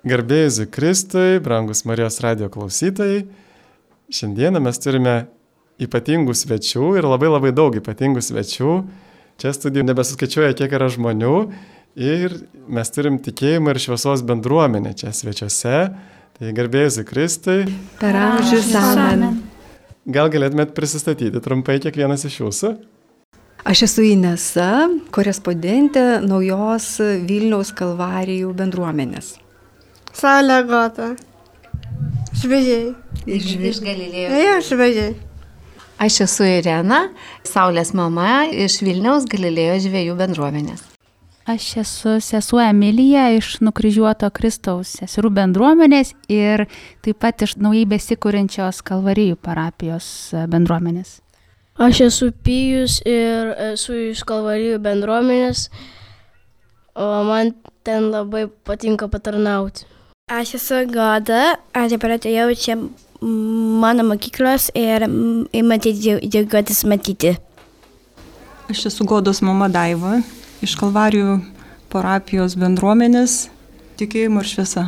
Garbėjus Kristui, brangus Marijos radio klausytojai, šiandieną mes turime ypatingų svečių ir labai labai daug ypatingų svečių. Čia studijų nebesuskaičiuoja, kiek yra žmonių ir mes turim tikėjimą ir šviesos bendruomenę čia svečiuose. Tai garbėjus Kristui. Per amžius amen. Gal galėtumėt prisistatyti trumpai kiekvienas iš jūsų? Aš esu Inesa, korespondentė naujos Vilniaus kalvarijų bendruomenės. Saulė gota. Šviežiai. Iš, Iš Galilėjo. Jo, šviežiai. Aš esu Irena, Saulės mama iš Vilniaus Galilėjo žvėjų bendruomenės. Aš esu sesuo Emilija iš nukryžiuoto Kristaus seserų bendruomenės ir taip pat iš naujai besikūrenčios Kalvarijų parapijos e, bendruomenės. Aš esu Pijus ir esu iš Kalvarijų bendruomenės, o man ten labai patinka patarnauti. Aš esu Goda, aš dabar atėjau čia mano mokyklos ir ir matyti, džiaugiuotis matyti. Aš esu Godos mama Daiva iš Kalvarijų parapijos bendruomenės tikėjimo ir šviesa.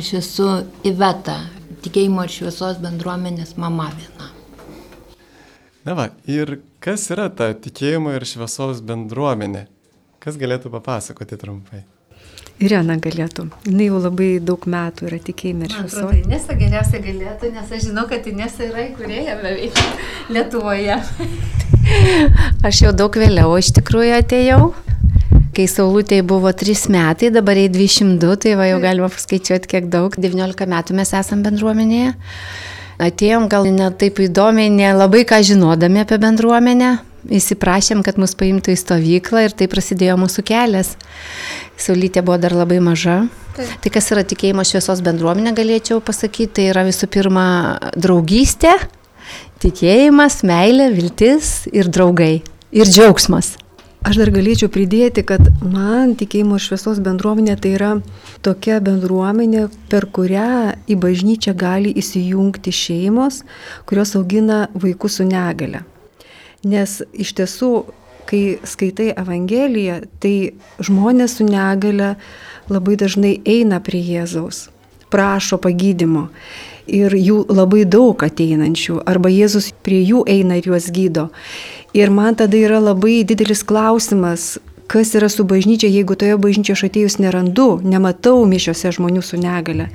Aš esu Iveta, tikėjimo ir šviesos bendruomenės mama viena. Na va, ir kas yra ta tikėjimo ir šviesos bendruomenė? Kas galėtų papasakoti trumpai? Irena galėtų. Jis jau labai daug metų yra tikėjime ir atrodo, šviesoje. Inesa geriausiai galėtų, nes aš žinau, kad Inesa yra įkūrėja beveik Lietuvoje. Aš jau daug vėliau iš tikrųjų atėjau. Kai Saulutėje buvo 3 metai, dabar į 202, tai va jau galima paskaičiuoti, kiek daug. 19 metų mes esame bendruomenėje. Atėjom gal ne taip įdomiai, nelabai ką žinodami apie bendruomenę. Įsiprašėm, kad mus paimtų į stovyklą ir tai prasidėjo mūsų kelias. Saulytė buvo dar labai maža. Tai kas yra tikėjimo šviesos bendruomenė, galėčiau pasakyti, tai yra visų pirma draugystė, tikėjimas, meilė, viltis ir draugai. Ir džiaugsmas. Aš dar galėčiau pridėti, kad man tikėjimo šviesos bendruomenė tai yra tokia bendruomenė, per kurią į bažnyčią gali įsijungti šeimos, kurios augina vaikus su negale. Nes iš tiesų, kai skaitai Evangeliją, tai žmonės su negale labai dažnai eina prie Jėzaus, prašo pagydimo. Ir jų labai daug ateinančių, arba Jėzus prie jų eina ir juos gydo. Ir man tada yra labai didelis klausimas, kas yra su bažnyčia, jeigu toje bažnyčioje aš atėjus nerandu, nematau mišiose žmonių su negale.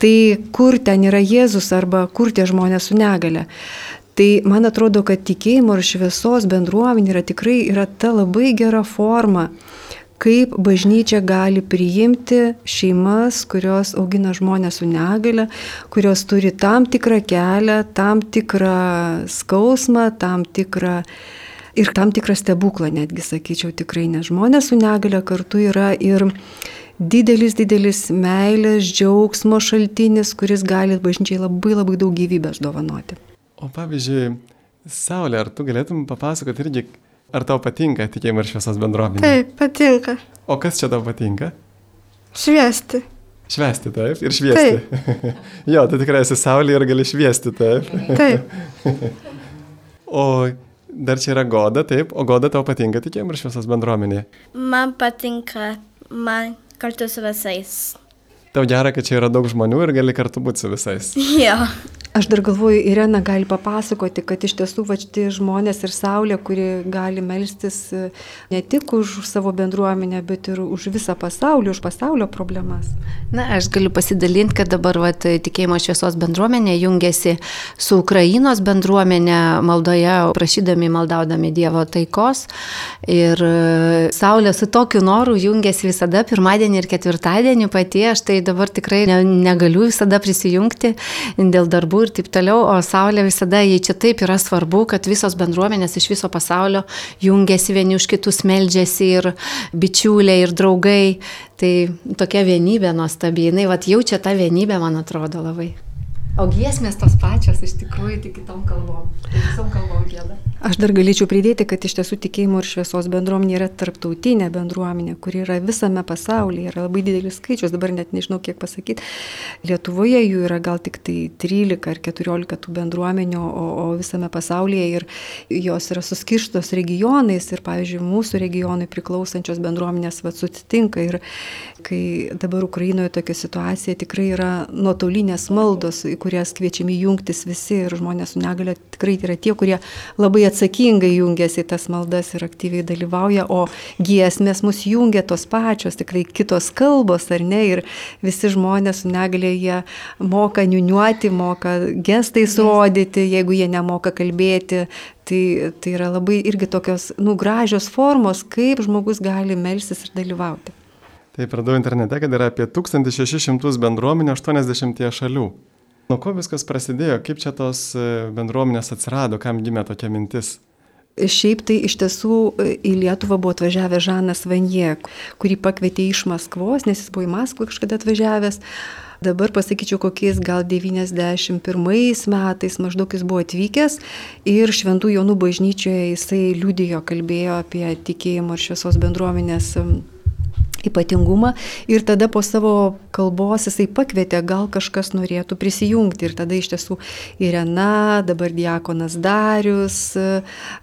Tai kur ten yra Jėzus arba kur tie žmonės su negale. Tai man atrodo, kad tikėjimo ir šviesos bendruomenė yra tikrai yra ta labai gera forma, kaip bažnyčia gali priimti šeimas, kurios augina žmonės su negale, kurios turi tam tikrą kelią, tam tikrą skausmą, tam tikrą ir tam tikrą stebuklą, netgi sakyčiau tikrai, nes žmonės su negale kartu yra ir didelis, didelis meilės, džiaugsmo šaltinis, kuris gali bažnyčiai labai labai daug gyvybės dovanoti. O pavyzdžiui, Saulė, ar tu galėtum papasakoti irgi, ar tau patinka tikėjimo ir šviesos bendruomenė? Taip, patinka. O kas čia tau patinka? Šviesti. Švesti, taip, ir šviesti. jo, tu tikrai esi Saulė ir gali šviesti, taip. Taip. o dar čia yra Goda, taip, o Goda tau patinka tikėjimo ir šviesos bendruomenė. Man patinka, man kartu su visais. Tau gera, kad čia yra daug žmonių ir gali kartu būti su visais. Jo. Aš dar galvoju, Irena gali papasakoti, kad iš tiesų va šitie žmonės ir Saulė, kuri gali melstis e, ne tik už savo bendruomenę, bet ir už visą pasaulį, už pasaulio problemas. Na, aš galiu pasidalinti, kad dabar vat, tikėjimo šviesos bendruomenė jungiasi su Ukrainos bendruomenė maldoje, prašydami, maldaudami Dievo taikos. Ir e, Saulė su tokiu noru jungiasi visada pirmadienį ir ketvirtadienį pati. Aš tai dabar tikrai ne, negaliu visada prisijungti dėl darbų ir taip toliau, o Saulė visada, jai čia taip yra svarbu, kad visos bendruomenės iš viso pasaulio jungiasi vieni už kitus, meldžiasi ir bičiuliai, ir draugai. Tai tokia vienybė nuostabi, jinai vat, jaučia tą vienybę, man atrodo labai. O giesmės tos pačios iš tikrųjų tik kitom kalbom. Tai visom kalbom gėda. Aš dar galėčiau pridėti, kad iš tiesų tikėjimo ir šviesos bendruomenė yra tarptautinė bendruomenė, kuri yra visame pasaulyje, yra labai didelis skaičius, dabar net nežinau kiek pasakyti. Lietuvoje jų yra gal tik tai 13 ar 14 tų bendruomenių, o, o visame pasaulyje ir jos yra suskirštos regionais ir, pavyzdžiui, mūsų regionui priklausančios bendruomenės vat, susitinka ir, kai dabar Ukrainoje tokia situacija tikrai yra nuotolinės maldos, į kurias kviečiami jungtis visi ir žmonės su negale tikrai yra tie, kurie labai atsakingai jungiasi į tas maldas ir aktyviai dalyvauja, o giesmės mus jungia tos pačios, tikrai kitos kalbos, ar ne, ir visi žmonės su negale jie moka niuniuoti, moka gestais rodyti, jeigu jie nemoka kalbėti, Tai, tai yra labai irgi tokios, nu, gražios formos, kaip žmogus gali melsis ir dalyvauti. Taip, radau internete, kad yra apie 1600 bendruomenių 80 šalių. Nuo ko viskas prasidėjo, kaip čia tos e, bendruomenės atsirado, kam gimė tokia mintis? Šiaip tai iš tiesų e, į Lietuvą buvo atvažiavęs Žanas Vanie, kurį pakvietė iš Maskvos, nes jis buvo į Maskvą kažkada atvažiavęs. Dabar pasakyčiau, kokiais gal 91 metais maždaug jis buvo atvykęs ir Šventų Jonų bažnyčioje jisai liudijo, kalbėjo apie tikėjimo ir šviesos bendruomenės ypatingumą ir tada po savo kalbos jisai pakvietė, gal kažkas norėtų prisijungti. Ir tada iš tiesų Irena, dabar Diekonas Darius,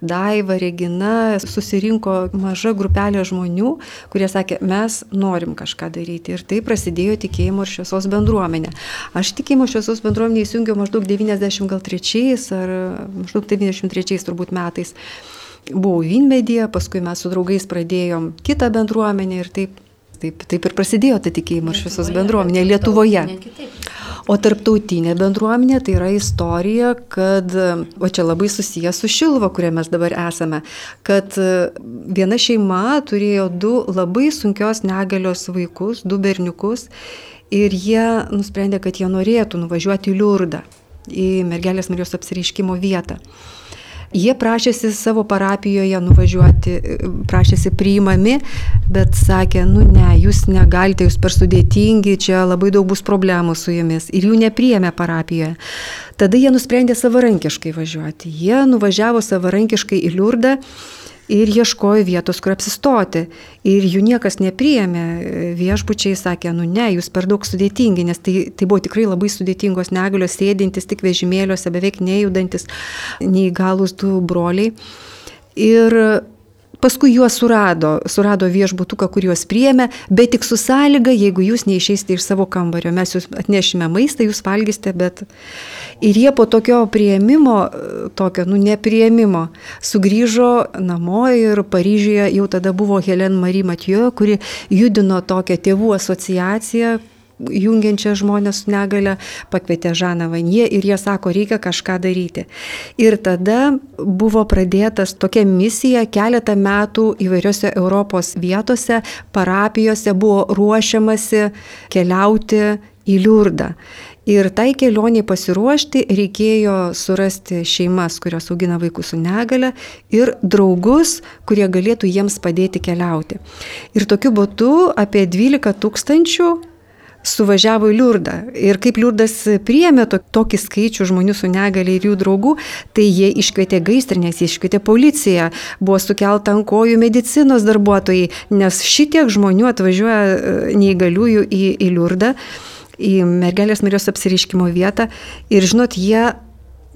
Daiva, Regina, susirinko maža grupelė žmonių, kurie sakė, mes norim kažką daryti. Ir tai prasidėjo tikėjimo ir šviesos bendruomenė. Aš tikėjimo šviesos bendruomenė įsijungiau maždaug 93 ar maždaug 93 turbūt metais. Buvau Vinmedija, paskui mes su draugais pradėjom kitą bendruomenę ir taip Taip, taip ir prasidėjo ta tikėjimo šviesos bendruomenė Lietuvoje. O tarptautinė bendruomenė tai yra istorija, kad, o čia labai susijęs su Šilva, kurie mes dabar esame, kad viena šeima turėjo du labai sunkios negalios vaikus, du berniukus, ir jie nusprendė, kad jie norėtų nuvažiuoti į Liurdą, į mergelės Marijos apsireiškimo vietą. Jie prašėsi savo parapijoje nuvažiuoti, prašėsi priimami, bet sakė, nu ne, jūs negalite, jūs per sudėtingi, čia labai daug bus problemų su jumis. Ir jų nepriėmė parapijoje. Tada jie nusprendė savarankiškai važiuoti. Jie nuvažiavo savarankiškai į Liurdą ir ieškojo vietos, kur apsistoti. Ir jų niekas nepriėmė. Viešbučiai sakė, nu ne, jūs per daug sudėtingi, nes tai, tai buvo tikrai labai sudėtingos negalios, sėdintis tik vežimėliuose, beveik nejudantis, neįgalus du broliai. Ir Paskui juos surado, surado viešbutuką, kur juos priėmė, bet tik su sąlyga, jeigu jūs neišeisite iš savo kambario, mes jūs atnešime maistą, jūs valgysite, bet... Ir jie po tokio prieimimo, tokio, nu, neprieimimo, sugrįžo namo ir Paryžiuje jau tada buvo Helen Marie Matijo, kuri judino tokią tėvų asociaciją, jungiančią žmonės su negale, pakvietė Žaną Vanie ir jie sako, reikia kažką daryti. Ir tada buvo pradėtas tokia misija keletą metų įvairiose Europos vietose, parapijose buvo ruošiamasi keliauti į Liurdą. Ir tai kelioniai pasiruošti reikėjo surasti šeimas, kurios augina vaikus su negale ir draugus, kurie galėtų jiems padėti keliauti. Ir tokiu būdu apie 12 tūkstančių suvažiavo į Liurdą. Ir kaip Liurdas priėmė to, tokį skaičių žmonių su negali ir jų draugų, tai jie iškvietė gaisrinės, jie iškvietė policiją, buvo sukelta ant kojų medicinos darbuotojai, nes šitiek žmonių atvažiuoja e, neįgaliųjų į, į Liurdą, į mergelės Marijos apsiriškimo vietą ir žinot, jie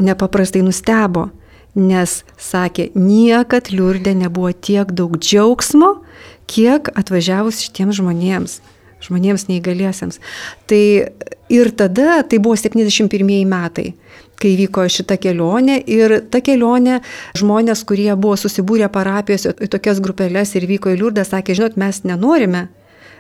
nepaprastai nustebo, nes sakė, niekad Liurdė nebuvo tiek daug džiaugsmo, kiek atvažiavus šitiems žmonėms žmonėms neįgaliesiems. Tai ir tada, tai buvo 71 metai kai vyko šita kelionė ir ta kelionė žmonės, kurie buvo susibūrę parapijose į tokias grupelės ir vyko į Liurdą, sakė, žinot, mes nenorime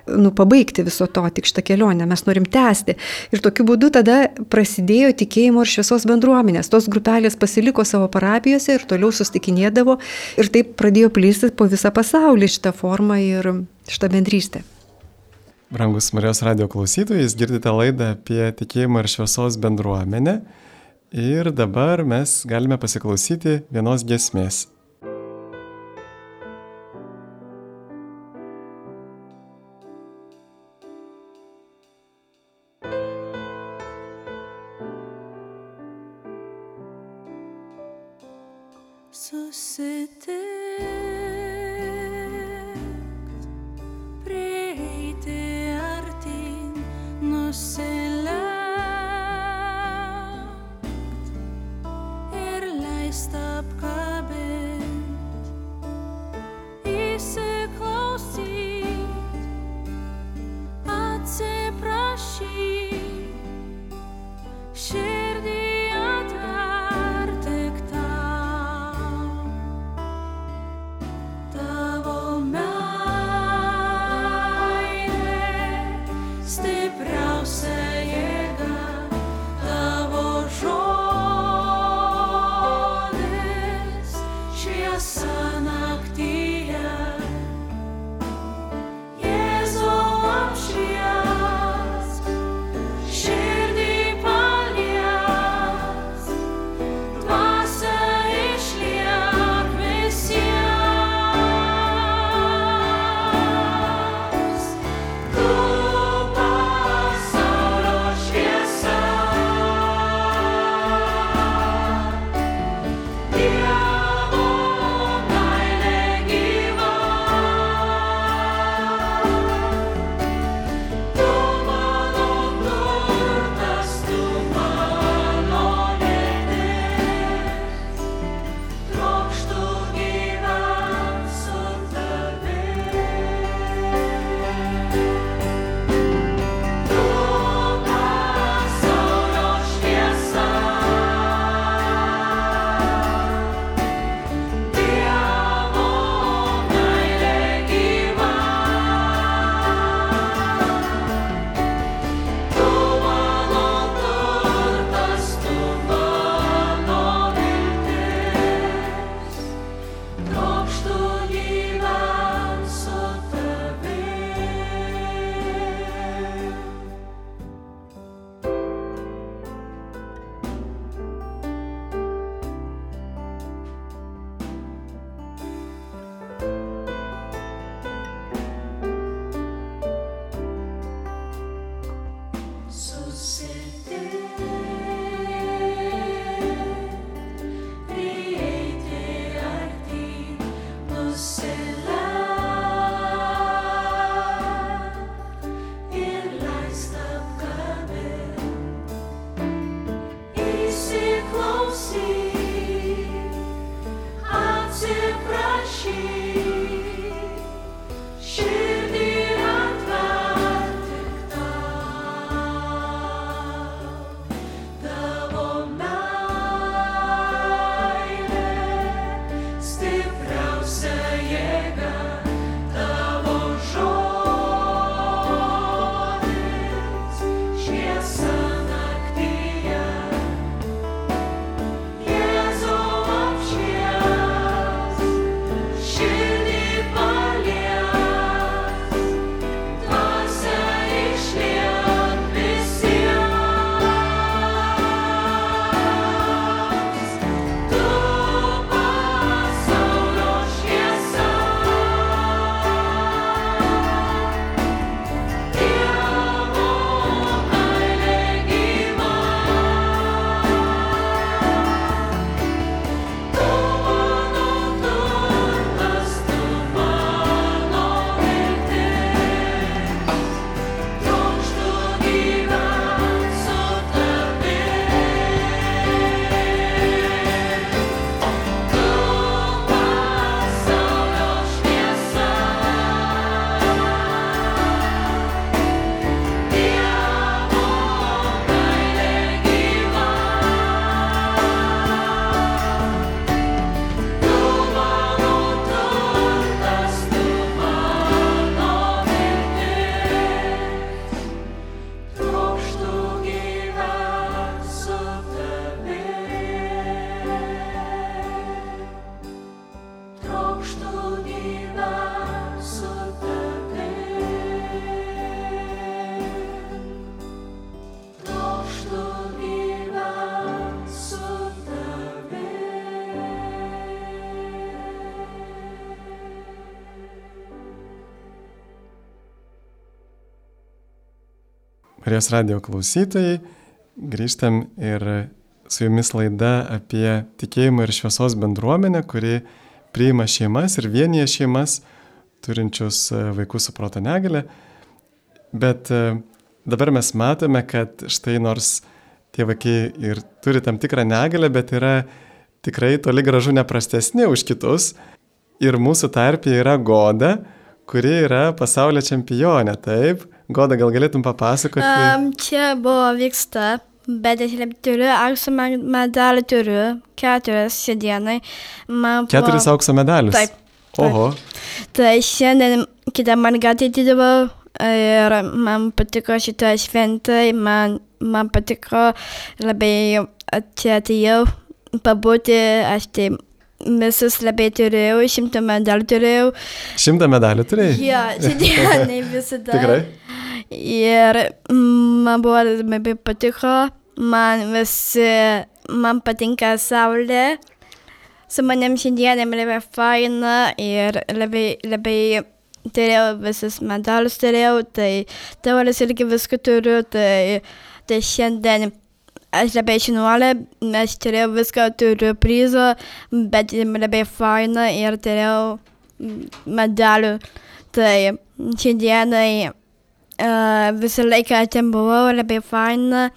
nu, pabaigti viso to, tik šitą kelionę, mes norim tęsti. Ir tokiu būdu tada prasidėjo tikėjimo ir šviesos bendruomenės. Tos grupelės pasiliko savo parapijose ir toliau sustikinėdavo ir taip pradėjo plysti po visą pasaulį šitą formą ir šitą bendrystę. Brangus Marijos radio klausytojai, girdite laidą apie tikėjimą ir šviesos bendruomenę. Ir dabar mes galime pasiklausyti vienos gesmės. say Marijos radio klausytojai, grįžtam ir su jumis laida apie tikėjimą ir šviesos bendruomenę, kuri priima šeimas ir vienyje šeimas turinčius e, vaikus su proto negale. Bet e, dabar mes matome, kad štai nors tie vaikai ir turi tam tikrą negalę, bet yra tikrai toli gražu neprastesni už kitus. Ir mūsų tarpė yra Goda, kuri yra pasaulio čempionė, taip, Goda, gal galėtum papasakoti? Um, čia buvo vyksta, bet aš turiu aukso medalį, turiu keturias šiandienai. Man Keturis buvo... aukso medalius? Taip. Oho. Tai šiandien kitą margatį dirbau ir man patiko šitą šventą, man, man patiko labai čia atėjau pabūti, aš tai visus labai turėjau, šimtą medalių turėjau. Šimtą medalių turėjai? Jo, šiandienai visada. Tikrai? Ir man buvo labai patiko, man visi, man patinka saulė. Su manim šiandien labai faina ir labai, labai turėjau visus medalius turėjau, tai teorijas irgi viską turiu, tai, tai šiandien aš labai šinuolė, aš turėjau viską, turiu prizą, bet labai faina ir turėjau medalių. Tai šiandienai visą laiką ten buvau, labai faina.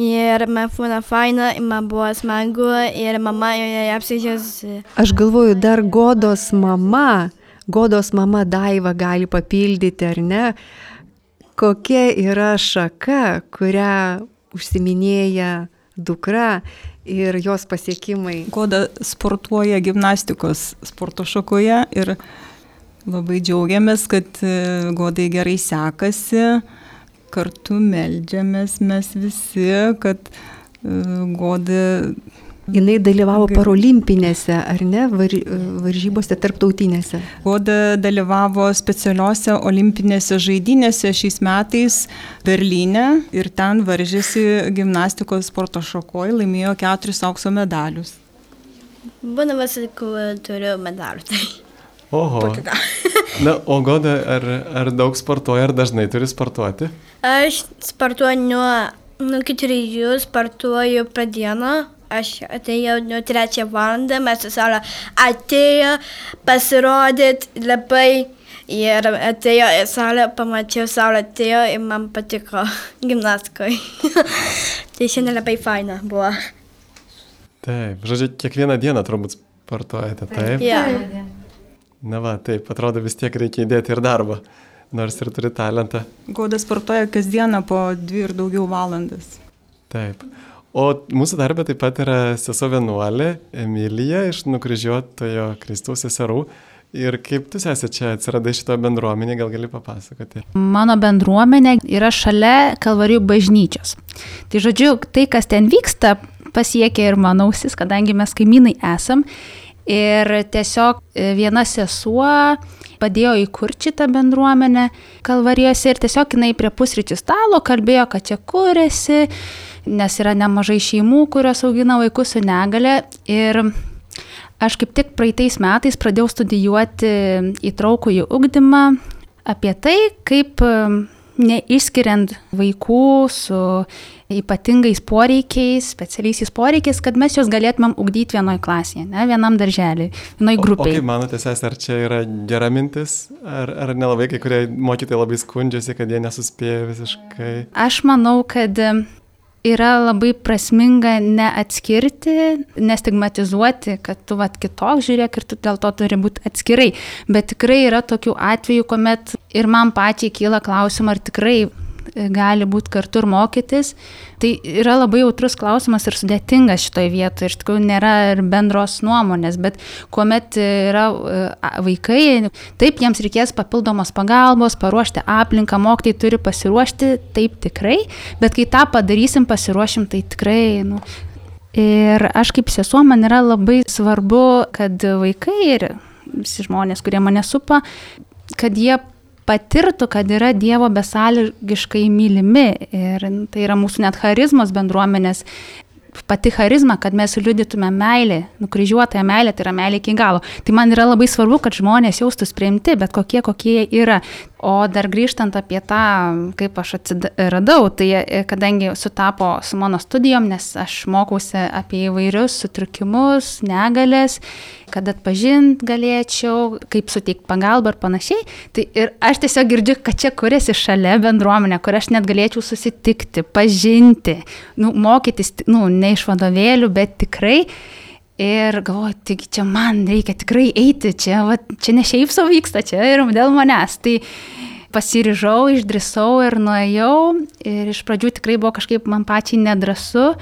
Ir man būna faina, man buvo smagu ir mama joje apsižiūrėjusi. Aš galvoju, dar Godos mama, Godos mama Daiva gali papildyti, ar ne, kokia yra šaka, kurią užsiminėja dukra ir jos pasiekimai. Goda sportuoja gimnastikos sporto šakoje ir labai džiaugiamės, kad e, Godai gerai sekasi, kartu meldžiamės mes visi, kad e, Goda Jis dalyvavo parolimpinėse, ar ne, var, varžybose tarptautinėse. Goda dalyvavo specialiuose olimpinėse žaidynėse šiais metais Berlyne ir ten varžėsi gimnastikos sporto šakoje, laimėjo keturis aukso medalius. Būna visokių turiu medalių. Tai. Oho. Na, o Goda, ar, ar daug sportuoja, ar dažnai turi sportuoti? Aš sportuoju nuo, nuo keturių, sportuoju per dieną. Aš atėjau nuo trečią valandą, mes su Saulė atėjo pasirodyti labai ir atėjo į salę, pamačiau Saulę atėjo ir man patiko gimnastikoje. tai šiandien labai faina buvo. Taip, žodžiu, kiekvieną dieną turbūt sportuojate, taip? Ja. Na va, taip, atrodo vis tiek reikia įdėti ir darbą, nors ir turi talentą. Goda sportuoja kasdieną po dvi ir daugiau valandas. Taip. O mūsų darbė taip pat yra sesuo vienuolė Emilija iš nukryžiuotojo Kristaus seserų. Ir kaip tu esi čia atsiradai šito bendruomenė, gal gali papasakoti? Mano bendruomenė yra šalia Kalvarijų bažnyčios. Tai žodžiu, tai, kas ten vyksta, pasiekia ir manausis, kadangi mes kaimynai esam. Ir tiesiog e, viena sesuo padėjo įkurti šitą bendruomenę Kalvarijose ir tiesiog jinai prie pusryčių stalo kalbėjo, kad čia kūrėsi, nes yra nemažai šeimų, kurios augina vaikus su negale. Ir aš kaip tik praeitais metais pradėjau studijuoti įtraukųjų ugdymą apie tai, kaip neišskiriant vaikų su ypatingais poreikiais, specialiaisiais poreikiais, kad mes juos galėtumėm ugdyti vienoje klasėje, ne vienam darželį, vienoje grupėje. Kaip manote, sesė, ar čia yra gera mintis, ar, ar nelabai kai kurie mokytojai labai skundžiasi, kad jie nesuspėja visiškai? Aš manau, kad yra labai prasminga neatskirti, nestigmatizuoti, kad tu vat kitoks žiūrėk ir tu dėl to turi būti atskirai. Bet tikrai yra tokių atvejų, kuomet ir man pačiai kyla klausimą, ar tikrai gali būti kartu ir mokytis. Tai yra labai jautrus klausimas ir sudėtingas šitoje vietoje. Iš tikrųjų nėra ir bendros nuomonės, bet kuomet yra vaikai, taip jiems reikės papildomos pagalbos, paruošti aplinką, mokytai turi pasiruošti, taip tikrai, bet kai tą padarysim, pasiruošim, tai tikrai, nu, Ir aš kaip sesuo, man yra labai svarbu, kad vaikai ir visi žmonės, kurie mane supa, kad jie patirtų, kad yra Dievo besąlygiškai mylimi. Ir tai yra mūsų net charizmos bendruomenės pati charizma, kad mes liudytume meilę, nukryžiuotąją meilę, tai yra meilė iki galo. Tai man yra labai svarbu, kad žmonės jaustųsi priimti, bet kokie, kokie jie yra. O dar grįžtant apie tą, kaip aš atsiradau, tai e, kadangi sutapo su mano studijom, nes aš mokausi apie įvairius sutrikimus, negalės, kad atpažint galėčiau, kaip suteikti pagalbą ir panašiai. Tai ir aš tiesiog girdžiu, kad čia kuriasi šalia bendruomenė, kur aš net galėčiau susitikti, pažinti, nu, mokytis, nu, ne iš vadovėlių, bet tikrai. Ir galvoju, taigi čia man reikia tikrai eiti, čia, va, čia ne šiaip savo vyksta, čia ir dėl manęs. Tai pasiryžau, išdrisau ir nuėjau. Ir iš pradžių tikrai buvo kažkaip man pačiai nedrasu,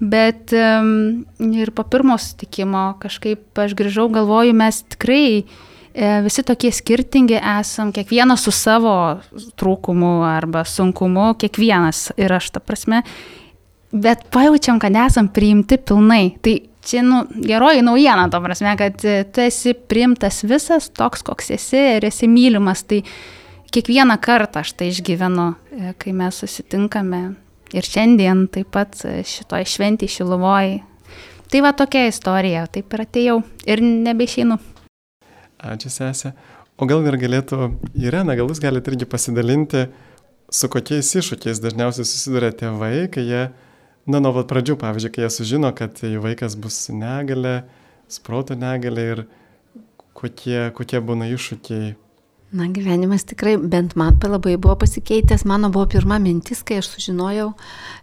bet um, ir po pirmo sutikimo kažkaip aš grįžau, galvoju, mes tikrai e, visi tokie skirtingi esam, kiekvienas su savo trūkumu arba sunkumu, kiekvienas ir aš ta prasme, bet pajaučiam, kad esam priimti pilnai. Tai čia nu, geroji naujiena, to prasme, kad e, tu esi priimtas visas toks, koks esi ir esi mylimas. Tai kiekvieną kartą aš tai išgyvenu, e, kai mes susitinkame. Ir šiandien taip pat e, šitoj šventį šiluvoj. Tai va tokia istorija, taip ir atėjau ir nebeišeinu. Ačiū sesė. O gal ir galėtų, Irena, gal jūs galite irgi pasidalinti, su kokiais iššūkiais dažniausiai susiduria tėvai, kai jie, na, nuo pat pradžių, pavyzdžiui, kai jie sužino, kad jų vaikas bus su negale, su proto negale ir kokie, kokie būna iššūkiai. Na, gyvenimas tikrai bent man labai buvo pasikeitęs. Mano buvo pirma mintis, kai aš sužinojau,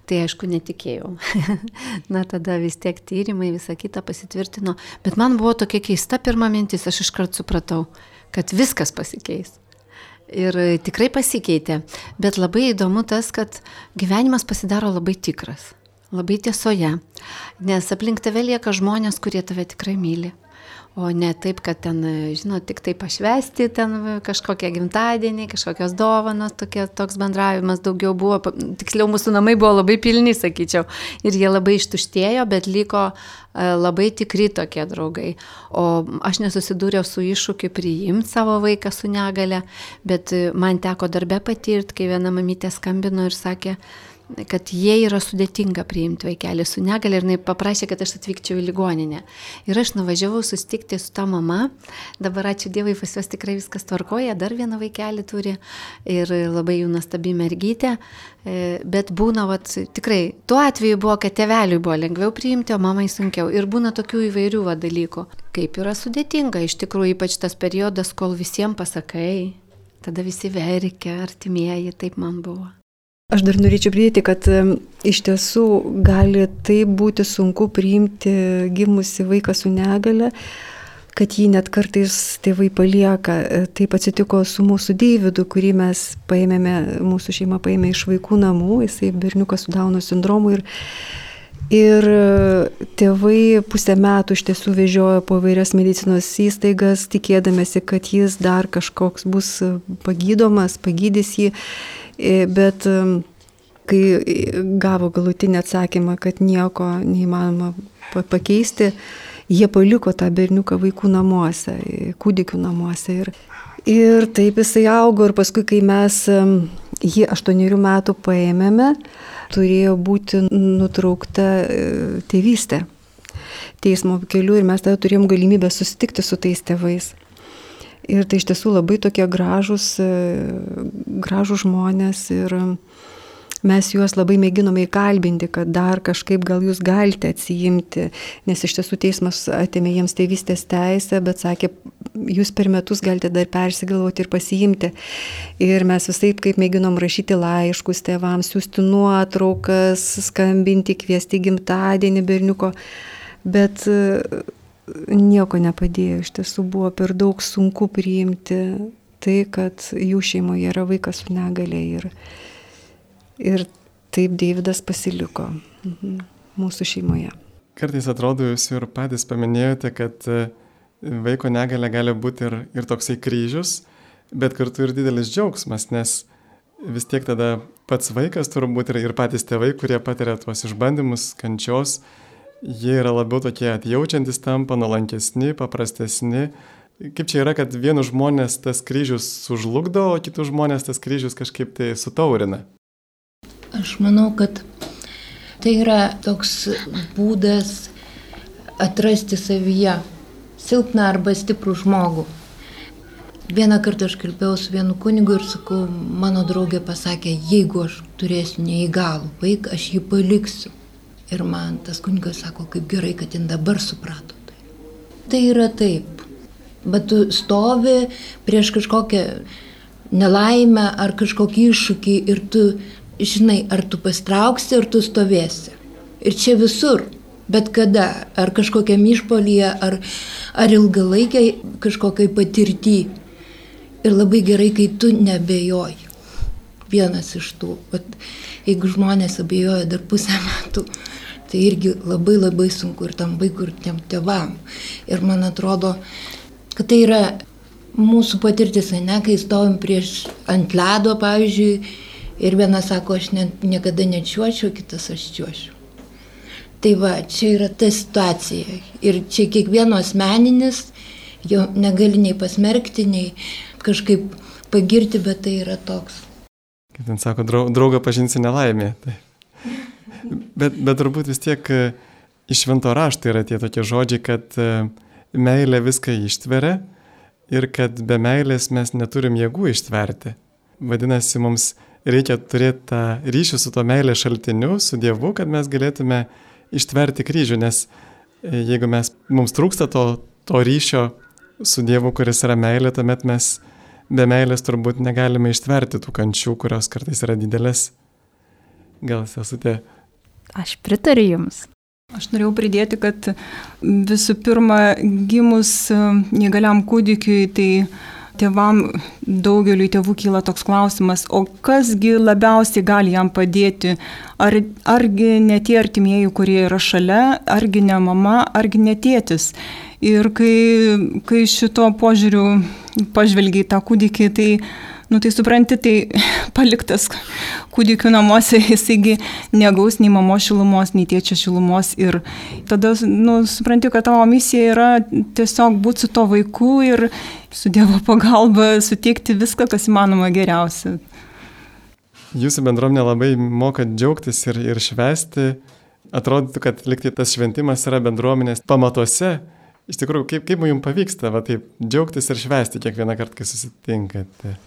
tai aišku netikėjau. Na, tada vis tiek tyrimai, visa kita pasitvirtino. Bet man buvo tokia keista pirma mintis, aš iškart supratau, kad viskas pasikeis. Ir tikrai pasikeitė. Bet labai įdomu tas, kad gyvenimas pasidaro labai tikras, labai tiesoje. Nes aplink tave lieka žmonės, kurie tave tikrai myli. O ne taip, kad ten, žinot, tik tai pašvesti, ten kažkokie gimtadieniai, kažkokios dovanos, tokie, toks bendravimas daugiau buvo, tiksliau mūsų namai buvo labai pilni, sakyčiau, ir jie labai ištuštėjo, bet liko e, labai tikri tokie draugai. O aš nesusidūriau su iššūkiu priimti savo vaiką su negale, bet e, man teko darbe patirti, kai viena mamytė skambino ir sakė, kad jie yra sudėtinga priimti vaikelį su negale ir jinai paprašė, kad aš atvykčiau į ligoninę. Ir aš nuvažiavau susitikti su ta mama, dabar ačiū Dievui, pas juos tikrai viskas tvarkoja, dar vieną vaikelį turi ir labai jų nuostabi mergytė, E, bet būna, vat, tikrai, tuo atveju buvo, kad teveliui buvo lengviau priimti, o mamai sunkiau. Ir būna tokių įvairių va, dalykų. Kaip yra sudėtinga, iš tikrųjų, ypač tas periodas, kol visiems pasakai, tada visi verkia, artimieji, taip man buvo. Aš dar norėčiau pridėti, kad iš tiesų gali taip būti sunku priimti gimusi vaiką su negale, kad jį net kartais tėvai palieka. E, Taip atsitiko su mūsų Deividu, kurį mes paėmėme, mūsų šeima paėmė iš vaikų namų, jisai berniukas su Dauno sindromu ir Ir e, tėvai pusę metų iš tiesų vežiojo po vairias medicinos įstaigas, tikėdamėsi, kad jis dar kažkoks bus pagydomas, pagydys jį. E, Bet e, kai gavo galutinį atsakymą, kad nieko neįmanoma pa- pakeisti, jie paliko tą berniuką vaikų namuose, e, kūdikių namuose. Ir, ir taip jisai augo ir paskui, kai mes jį aštuoniarių metų paėmėme, turėjo būti nutraukta e, tėvystė teismo keliu ir mes tada turėjom galimybę susitikti su tais tėvais. Ir tai iš tiesų labai tokie gražus, e, gražus žmonės ir mes juos labai mėginome įkalbinti, kad dar kažkaip gal jūs galite atsijimti, nes iš tiesų teismas atėmė jiems tėvystės teisę, bet sakė, jūs per metus galite dar persigalvoti ir pasiimti. Ir mes visai kaip mėginom rašyti laiškus tėvams, siūsti nuotraukas, skambinti, kviesti gimtadienį berniuko, bet e, nieko nepadėjo, iš tiesų buvo per daug sunku priimti tai, kad jų šeimoje yra vaikas su negale ir, ir taip Deividas pasiliko mhm, mūsų šeimoje. Kartais atrodo, jūs ir patys paminėjote, kad e, vaiko negalė gali būti ir, ir toksai kryžius, bet kartu ir didelis džiaugsmas, nes vis tiek tada pats vaikas turbūt ir, ir patys tėvai, kurie patiria tuos išbandymus, kančios, jie yra labiau tokie atjaučiantis tampa, nuolankesni, paprastesni. Kaip čia yra, kad vienus žmonės tas kryžius sužlugdo, o kitus žmonės tas kryžius kažkaip tai sutaurina. Aš manau, kad tai yra toks būdas atrasti savyje silpną arba stiprų žmogų. Vieną kartą aš kalbėjau su vienu kunigu ir sakau, mano draugė pasakė, jeigu aš turėsiu neįgalų vaiką, aš jį paliksiu. Ir man tas kunigas sako, kaip gerai, kad jin dabar suprato. Tai, tai yra taip. Bet tu stovi prieš kažkokią nelaimę ar kažkokį iššūkį ir tu žinai, ar tu pastrauksi, ar tu stovėsi. Ir čia visur. Bet kada, ar kažkokiam išpolyje, ar, ar ilgalaikiai kažkokiai patirti. Ir labai gerai, kai tu nebejoji. Vienas iš tų. Bet jeigu žmonės abejoja dar pusę metų, tai irgi labai labai sunku ir tam vaikui, ir tiem tėvam. Ir man atrodo, kad tai yra mūsų patirtis, ne, kai stovim prieš ant ledo, pavyzdžiui, ir vienas sako, aš ne, niekada nečiuočiau, kitas aš čiuočiau. Tai va, čia yra ta situacija. Ir čia kiekvieno asmeninis, jo negali nei pasmerkti, nei kažkaip pagirti, bet tai yra toks. Kaip ten sako, drau- draugą pažinsi nelaimė. Tai. Bet, bet turbūt vis tiek e, iš švento rašto yra tie tokie žodžiai, kad e, meilė viską ištveria ir kad be meilės mes neturim jėgų ištverti. Vadinasi, mums reikia turėti tą ryšį su to meilės šaltiniu, su Dievu, kad mes galėtume ištverti kryžių, nes e, jeigu mes, mums trūksta to, to ryšio su Dievu, kuris yra meilė, tuomet mes be meilės turbūt negalime ištverti tų kančių, kurios kartais yra didelės. Gal sesutė Aš pritariu Jums. Aš norėjau pridėti, kad visų pirma, gimus e, negaliam kūdikiui, tai tėvam daugeliu tėvų kyla toks klausimas, o kasgi labiausiai gali jam padėti? Ar, argi ne tie artimieji, kurie yra šalia, argi ne mama, argi ne tėtis? Ir kai, kai šito požiūriu pažvelgiai tą kūdikį, tai Nu tai supranti, tai paliktas kūdikių namuose, jisaigi negaus nei mamo šilumos, nei tėčio šilumos. Ir tada, nu, supranti, kad tavo misija yra tiesiog būti su to vaiku ir su Dievo pagalba suteikti viską, kas įmanoma geriausia. Jūsų bendruomenė labai moka džiaugtis ir, ir švesti. Atrodytų, kad liktai tas šventimas yra bendruomenės pamatuose. Iš tikrųjų, kaip, kaip jums pavyksta va, taip džiaugtis ir švesti kiekvieną kartą, kai susitinkate?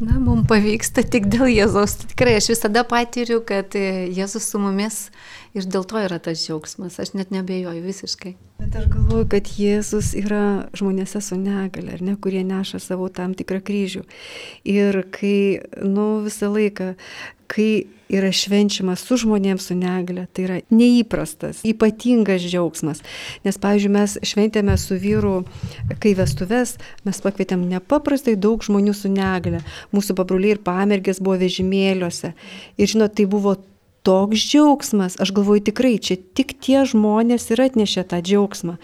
Na, mums pavyksta tik dėl Jėzaus. Tikrai aš visada patiriu, kad e, Jėzus su mumis ir dėl to yra tas džiaugsmas. Aš net nebejoju visiškai. Bet aš galvoju, kad Jėzus yra žmonėse su negale, ar ne, kurie neša savo tam tikrą kryžių. Ir kai, nu, visą laiką, kai yra švenčiamas su žmonėms su negale, tai yra neįprastas, ypatingas džiaugsmas. Nes, pavyzdžiui, mes šventėme su vyru, kai vestuves, mes pakvietėm nepaprastai daug žmonių su negale. Mūsų pabruliai ir pamergės buvo vežimėliuose. Ir, žinot, tai buvo toks džiaugsmas. Aš galvoju tikrai, čia tik tie žmonės ir atnešė tą džiaugsmą.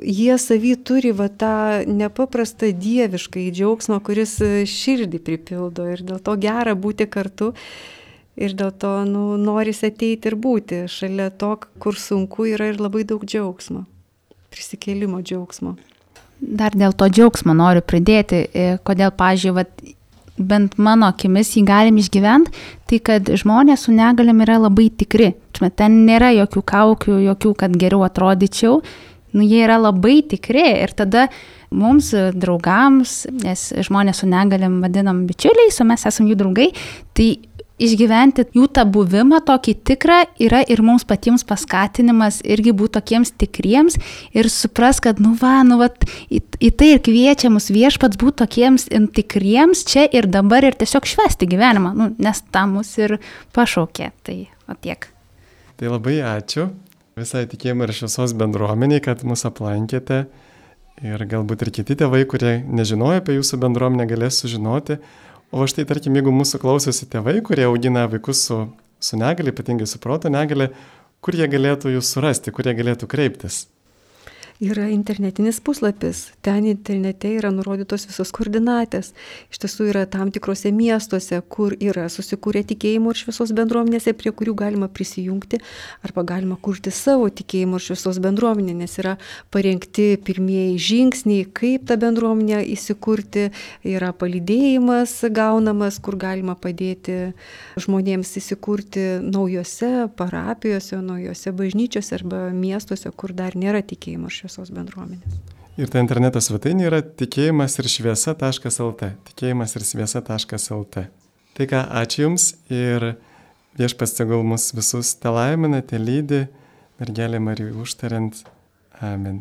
Jie savy turi va tą nepaprastą dievišką džiaugsmą, kuris e, širdį pripildo ir dėl to gera būti kartu. Ir dėl to nu, norisi ateiti ir būti. Šalia to, kur sunku, yra ir labai daug džiaugsmo. Prisikėlimo džiaugsmo. Dar dėl to džiaugsmo noriu pridėti, e, kodėl, pažiūrėjau, bent mano akimis jį galim išgyventi, tai kad žmonės su negalim yra labai tikri. Ten nėra jokių kaukių, jokių, kad geriau atrodyčiau. Nu, jie yra labai tikri ir tada mums, draugams, nes žmonės su negalim vadinam bičiuliais, o mes esame jų draugai, tai išgyventi jų tą buvimą tokį tikrą yra ir mums patiems paskatinimas irgi būti tokiems tikriems ir supras, kad, nu va, nu va, į, į tai ir kviečia mus viešpats būti tokiems tikriems čia ir dabar ir tiesiog švesti gyvenimą, nu, nes tam mus ir pašaukė. Tai o tiek. Tai labai ačiū visai tikėjimui ir šviesos bendruomeniai, kad mus aplankėte. Ir galbūt ir kiti tėvai, kurie nežinojo apie jūsų bendruomenę, galės sužinoti. O štai, tarkim, jeigu mūsų klausosi tėvai, kurie augina vaikus su, su negali, ypatingai su proto negali, kur jie galėtų jūs surasti, kur jie galėtų kreiptis. Yra internetinis puslapis, ten internete yra nurodytos visos koordinatės. Iš tiesų yra tam tikrose miestuose, kur yra susikūrę tikėjimo ir šviesos bendruomenėse, prie kurių galima prisijungti arba galima kurti savo tikėjimo ir šviesos bendruomenę, nes yra parengti pirmieji žingsniai, kaip tą bendruomenę įsikurti, yra palydėjimas gaunamas, kur galima padėti žmonėms įsikurti naujose parapijose, naujose bažnyčiose arba miestuose, kur dar nėra tikėjimo ir šviesos bendruomenės. Ir ta interneto svetainė yra tikėjimas ir šviesa.lt. Tikėjimas ir šviesa.lt. Tai ką, ačiū Jums ir viešpats tegul mus visus te laimina, te lydi, mergelė Marija užtariant. Amen.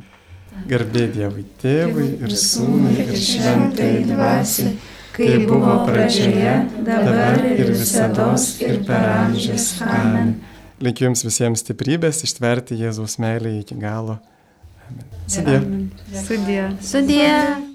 Garbė Dievui, Tėvui ir Sūnui ir Šventai Dvasiai, kaip buvo pradžioje, dabar ir visada ir per amžius. Amen. Linkiu Jums visiems stiprybės ištverti Jėzaus meilę iki galo. Amen. Sudė. Sudė. Sudie.